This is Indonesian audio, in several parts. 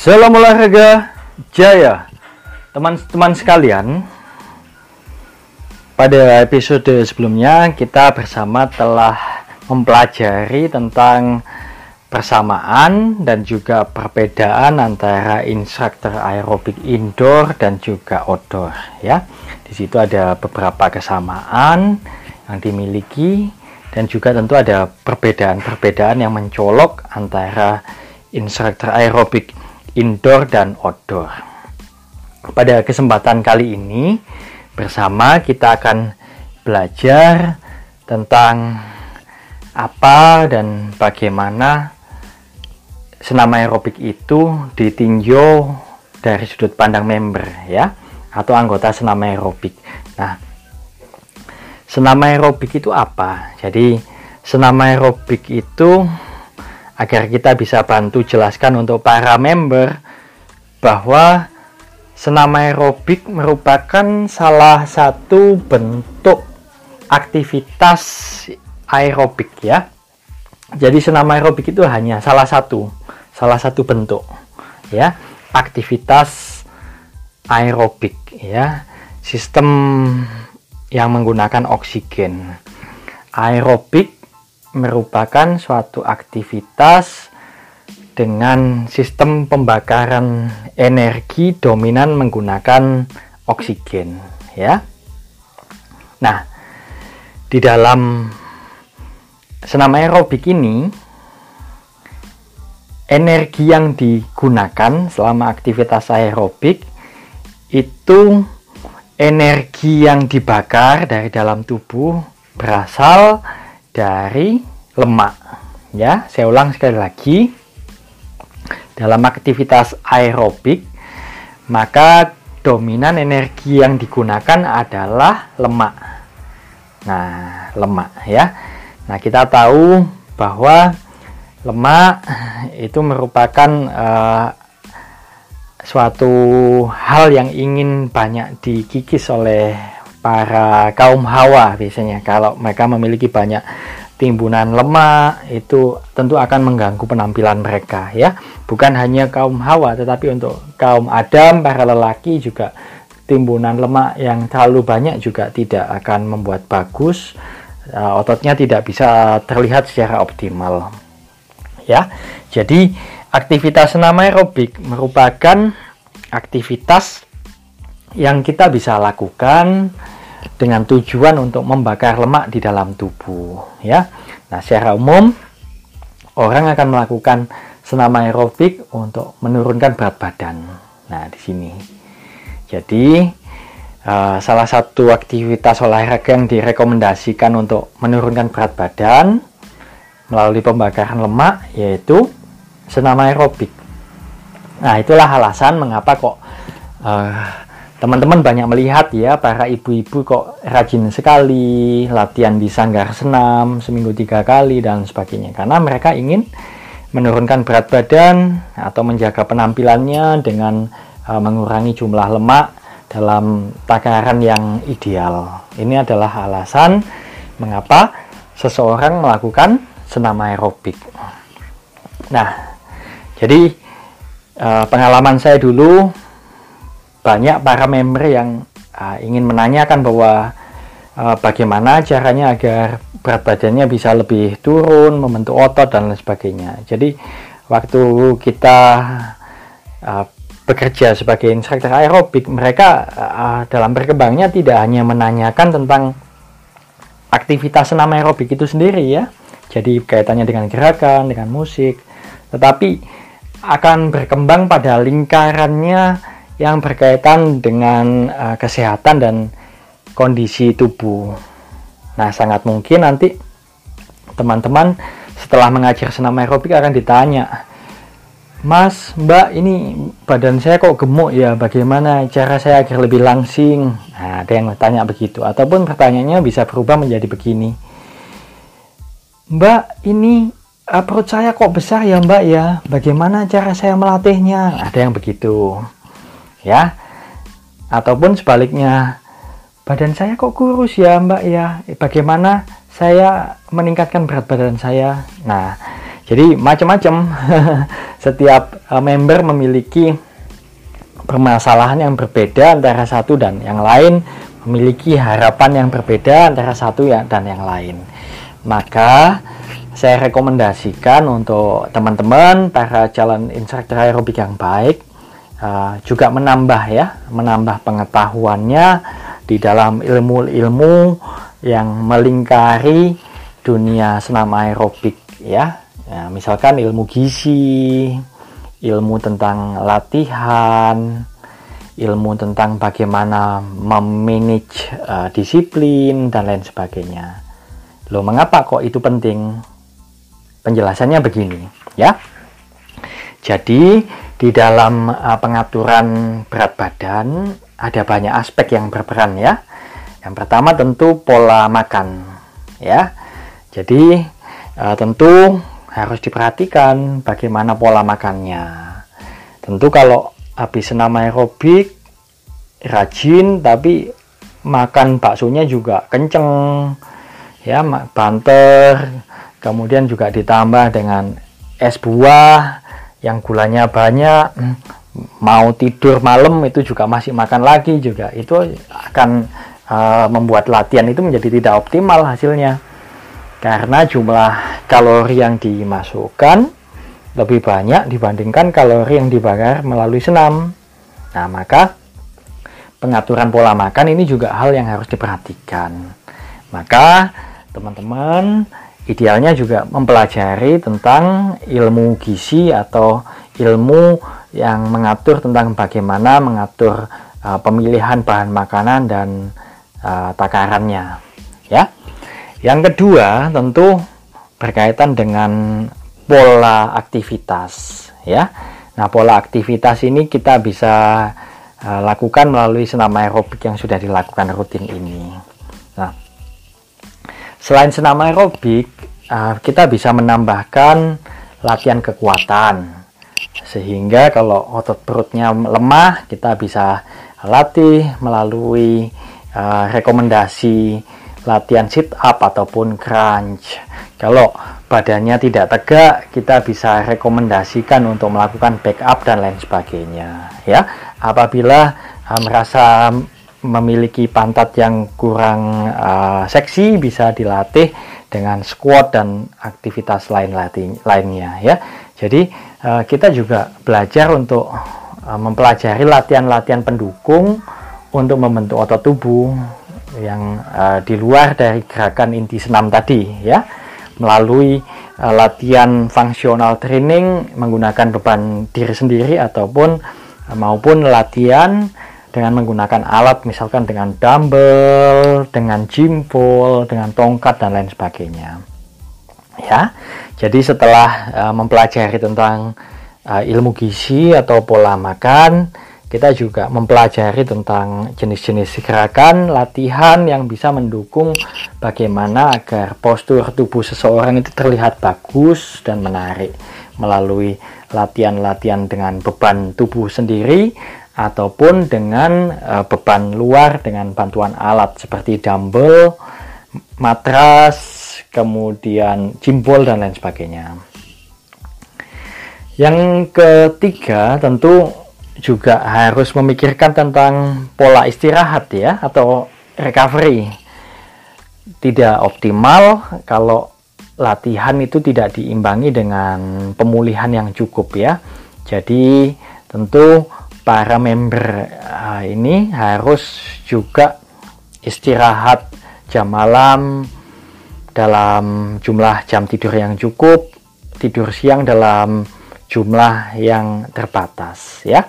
Salam olahraga jaya Teman-teman sekalian Pada episode sebelumnya kita bersama telah mempelajari tentang persamaan dan juga perbedaan antara instruktur aerobik indoor dan juga outdoor ya. Di situ ada beberapa kesamaan yang dimiliki dan juga tentu ada perbedaan-perbedaan yang mencolok antara instruktur aerobik indoor dan outdoor. Pada kesempatan kali ini bersama kita akan belajar tentang apa dan bagaimana senam aerobik itu ditinjau dari sudut pandang member ya atau anggota senam aerobik. Nah, senam aerobik itu apa? Jadi senam aerobik itu agar kita bisa bantu jelaskan untuk para member bahwa senam aerobik merupakan salah satu bentuk aktivitas aerobik ya. Jadi senam aerobik itu hanya salah satu salah satu bentuk ya aktivitas aerobik ya sistem yang menggunakan oksigen aerobik merupakan suatu aktivitas dengan sistem pembakaran energi dominan menggunakan oksigen ya. Nah, di dalam senam aerobik ini energi yang digunakan selama aktivitas aerobik itu energi yang dibakar dari dalam tubuh berasal dari lemak. Ya, saya ulang sekali lagi. Dalam aktivitas aerobik, maka dominan energi yang digunakan adalah lemak. Nah, lemak ya. Nah, kita tahu bahwa lemak itu merupakan uh, suatu hal yang ingin banyak dikikis oleh para kaum hawa biasanya. Kalau mereka memiliki banyak timbunan lemak itu tentu akan mengganggu penampilan mereka ya. Bukan hanya kaum hawa tetapi untuk kaum adam para lelaki juga timbunan lemak yang terlalu banyak juga tidak akan membuat bagus. Uh, ototnya tidak bisa terlihat secara optimal ya. Jadi aktivitas senam aerobik merupakan aktivitas yang kita bisa lakukan dengan tujuan untuk membakar lemak di dalam tubuh ya. Nah, secara umum orang akan melakukan senam aerobik untuk menurunkan berat badan. Nah, di sini. Jadi uh, salah satu aktivitas olahraga yang direkomendasikan untuk menurunkan berat badan melalui pembakaran lemak yaitu senam aerobik. Nah, itulah alasan mengapa kok uh, teman-teman banyak melihat ya para ibu-ibu kok rajin sekali latihan di sanggar senam seminggu tiga kali dan sebagainya. Karena mereka ingin menurunkan berat badan atau menjaga penampilannya dengan uh, mengurangi jumlah lemak dalam takaran yang ideal. Ini adalah alasan mengapa seseorang melakukan senam aerobik. Nah jadi uh, pengalaman saya dulu banyak para member yang uh, ingin menanyakan bahwa uh, bagaimana caranya agar berat badannya bisa lebih turun, membentuk otot dan lain sebagainya. Jadi waktu kita uh, bekerja sebagai instruktur aerobik, mereka uh, dalam berkembangnya tidak hanya menanyakan tentang aktivitas senam aerobik itu sendiri ya. Jadi kaitannya dengan gerakan, dengan musik, tetapi akan berkembang pada lingkarannya yang berkaitan dengan uh, kesehatan dan kondisi tubuh. Nah, sangat mungkin nanti teman-teman setelah mengajar senam aerobik akan ditanya, Mas, Mbak, ini badan saya kok gemuk ya, bagaimana cara saya agar lebih langsing? Nah, ada yang bertanya begitu. Ataupun pertanyaannya bisa berubah menjadi begini. Mbak, ini uh, perut saya kok besar ya Mbak ya, bagaimana cara saya melatihnya? Ada yang begitu ya. Ataupun sebaliknya badan saya kok kurus ya mbak ya? Bagaimana saya meningkatkan berat badan saya? Nah Jadi macam-macam. Setiap uh, member memiliki permasalahan yang berbeda antara satu dan yang lain, memiliki harapan yang berbeda antara satu ya dan yang lain. Maka saya rekomendasikan untuk teman-teman para calon instruktur aerobik yang baik uh, juga menambah ya, menambah pengetahuannya di dalam ilmu-ilmu yang melingkari dunia senam aerobik ya. ya misalkan ilmu gizi, ilmu tentang latihan, ilmu tentang bagaimana memanage uh, disiplin dan lain sebagainya. Loh, mengapa kok itu penting? Penjelasannya begini, ya. Jadi, di dalam uh, pengaturan berat badan ada banyak aspek yang berperan ya. Yang pertama tentu pola makan, ya. Jadi, uh, tentu harus diperhatikan bagaimana pola makannya. Tentu kalau habis senam aerobik rajin tapi makan baksonya juga kenceng ya banter kemudian juga ditambah dengan es buah yang gulanya banyak mau tidur malam itu juga masih makan lagi juga itu akan uh, membuat latihan itu menjadi tidak optimal hasilnya karena jumlah kalori yang dimasukkan lebih banyak dibandingkan kalori yang dibakar melalui senam. Nah, maka pengaturan pola makan ini juga hal yang harus diperhatikan. Maka teman-teman idealnya juga mempelajari tentang ilmu gizi atau ilmu yang mengatur tentang bagaimana mengatur uh, pemilihan bahan makanan dan uh, takarannya ya. Yang kedua tentu berkaitan dengan pola aktivitas ya. Nah pola aktivitas ini kita bisa uh, lakukan melalui senam aerobik yang sudah dilakukan rutin ini. Nah Selain senam aerobik, uh, kita bisa menambahkan latihan kekuatan. Sehingga kalau otot perutnya lemah, kita bisa latih melalui uh, rekomendasi latihan sit up ataupun crunch. Kalau badannya tidak tegak, kita bisa rekomendasikan untuk melakukan back up dan lain sebagainya. Ya, apabila uh, merasa memiliki pantat yang kurang uh, seksi bisa dilatih dengan squat dan aktivitas lain lainnya ya. Jadi uh, kita juga belajar untuk uh, mempelajari latihan-latihan pendukung untuk membentuk otot tubuh yang uh, di luar dari gerakan inti senam tadi ya melalui uh, latihan fungsional training menggunakan beban diri sendiri ataupun uh, maupun latihan dengan menggunakan alat misalkan dengan dumbbell, dengan jimpol, dengan tongkat dan lain sebagainya. Ya. Jadi setelah uh, mempelajari tentang uh, ilmu gizi atau pola makan, kita juga mempelajari tentang jenis-jenis gerakan, latihan yang bisa mendukung bagaimana agar postur tubuh seseorang itu terlihat bagus dan menarik melalui latihan-latihan dengan beban tubuh sendiri ataupun dengan uh, beban luar dengan bantuan alat seperti dumbbell, matras, kemudian jimbol dan lain sebagainya. Yang ketiga tentu juga harus memikirkan tentang pola istirahat ya atau recovery. Tidak optimal kalau latihan itu tidak diimbangi dengan pemulihan yang cukup ya. Jadi tentu para member uh, ini harus juga istirahat jam malam dalam jumlah jam tidur yang cukup, tidur siang dalam jumlah yang terbatas ya.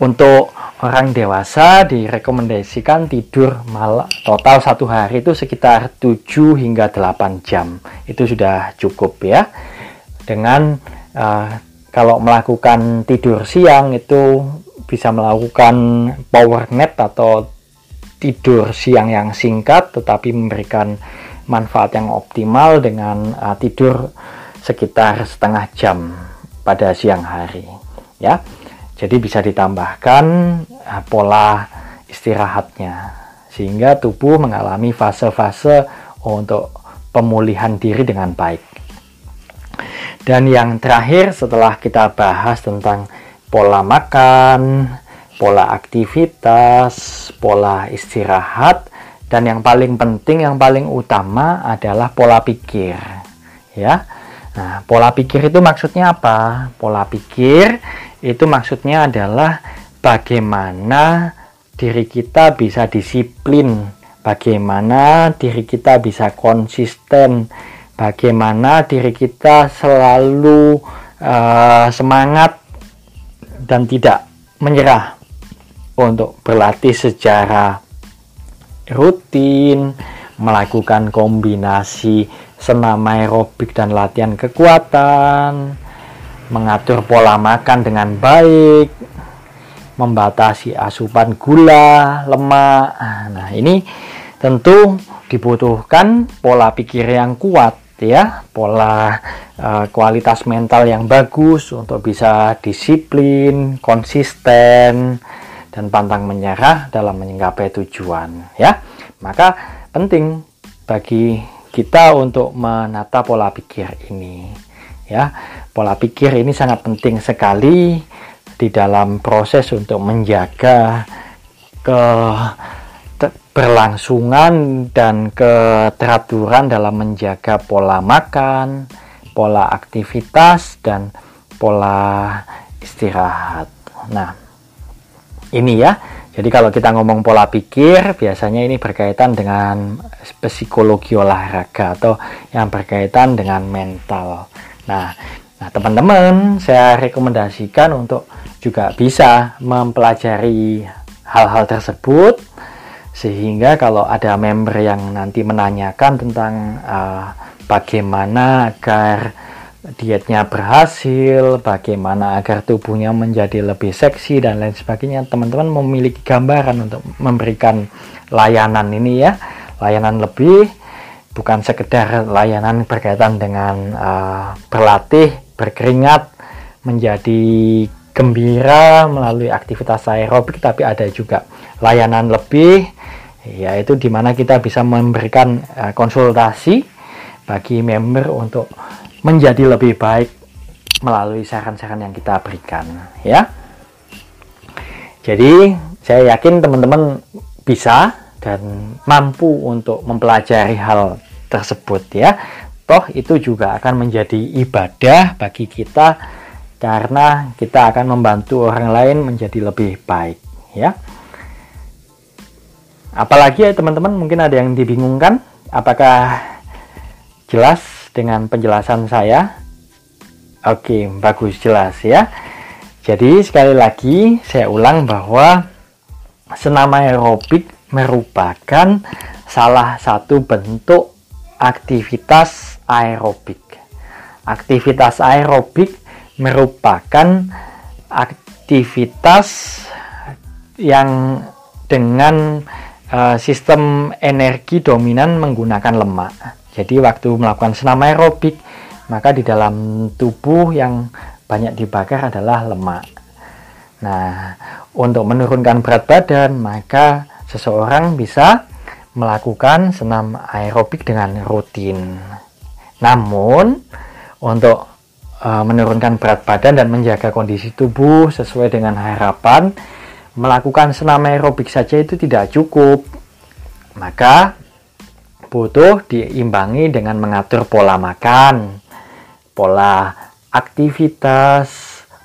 Untuk orang dewasa direkomendasikan tidur malam total satu hari itu sekitar 7 hingga 8 jam. Itu sudah cukup ya. Dengan uh, kalau melakukan tidur siang itu bisa melakukan power nap atau tidur siang yang singkat tetapi memberikan manfaat yang optimal dengan uh, tidur sekitar setengah jam pada siang hari ya. Jadi bisa ditambahkan uh, pola istirahatnya sehingga tubuh mengalami fase-fase untuk pemulihan diri dengan baik Dan yang terakhir setelah kita bahas tentang pola makan, pola aktivitas, pola istirahat, dan yang paling penting, yang paling utama adalah pola pikir. Ya, nah, pola pikir itu maksudnya apa? Pola pikir itu maksudnya adalah bagaimana diri kita bisa disiplin, bagaimana diri kita bisa konsisten, bagaimana diri kita selalu uh, semangat dan tidak menyerah untuk berlatih secara rutin, melakukan kombinasi senam aerobik dan latihan kekuatan, mengatur pola makan dengan baik, membatasi asupan gula, lemak. Nah, ini tentu dibutuhkan pola pikir yang kuat ya, pola uh, kualitas mental yang bagus untuk bisa disiplin, konsisten dan pantang menyerah dalam menyinggapai tujuan ya. Maka penting bagi kita untuk menata pola pikir ini ya. Pola pikir ini sangat penting sekali di dalam proses untuk menjaga ke berlangsungan dan keteraturan dalam menjaga pola makan, pola aktivitas dan pola istirahat. Nah, ini ya. Jadi kalau kita ngomong pola pikir, biasanya ini berkaitan dengan psikologi olahraga atau yang berkaitan dengan mental. Nah, Nah, teman-teman, saya rekomendasikan untuk juga bisa mempelajari hal-hal tersebut sehingga kalau ada member yang nanti menanyakan tentang uh, bagaimana agar dietnya berhasil, bagaimana agar tubuhnya menjadi lebih seksi dan lain sebagainya, teman-teman memiliki gambaran untuk memberikan layanan ini ya, layanan lebih bukan sekedar layanan berkaitan dengan uh, berlatih berkeringat, menjadi gembira melalui aktivitas aerobik, tapi ada juga layanan lebih, yaitu di mana kita bisa memberikan uh, konsultasi bagi member untuk menjadi lebih baik melalui saran-saran yang kita berikan, ya. Jadi saya yakin teman-teman bisa dan mampu untuk mempelajari hal tersebut ya toh itu juga akan menjadi ibadah bagi kita karena kita akan membantu orang lain menjadi lebih baik ya. Apalagi ya teman-teman mungkin ada yang dibingungkan. Apakah jelas dengan penjelasan saya? Oke bagus jelas ya. Jadi sekali lagi saya ulang bahwa senam aerobik merupakan salah satu bentuk aktivitas aerobik. Aktivitas aerobik merupakan aktivitas yang dengan uh, sistem energi dominan menggunakan lemak. Jadi waktu melakukan senam aerobik, maka di dalam tubuh yang banyak dibakar adalah lemak. Nah, untuk menurunkan berat badan, maka seseorang bisa melakukan senam aerobik dengan rutin. Namun, untuk uh, menurunkan berat badan dan menjaga kondisi tubuh sesuai dengan harapan, melakukan senam aerobik saja itu tidak cukup. Maka butuh diimbangi dengan mengatur pola makan, pola aktivitas,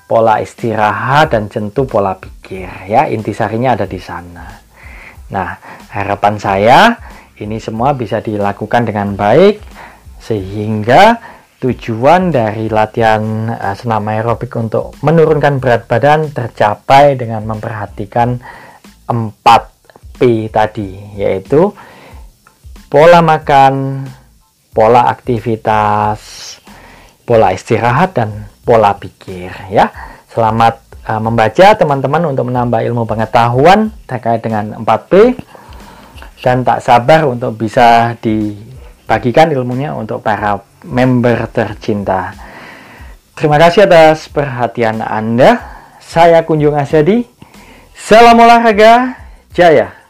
pola istirahat dan tentu pola pikir ya intisarinya ada di sana. Nah, harapan saya ini semua bisa dilakukan dengan baik sehingga tujuan dari latihan uh, senam aerobik untuk menurunkan berat badan tercapai dengan memperhatikan 4P tadi yaitu pola makan, pola aktivitas, pola istirahat dan pola pikir ya. Selamat uh, membaca teman-teman untuk menambah ilmu pengetahuan terkait dengan 4P dan tak sabar untuk bisa di bagikan ilmunya untuk para member tercinta. Terima kasih atas perhatian Anda. Saya Kunjung Asyadi. Salam olahraga, jaya!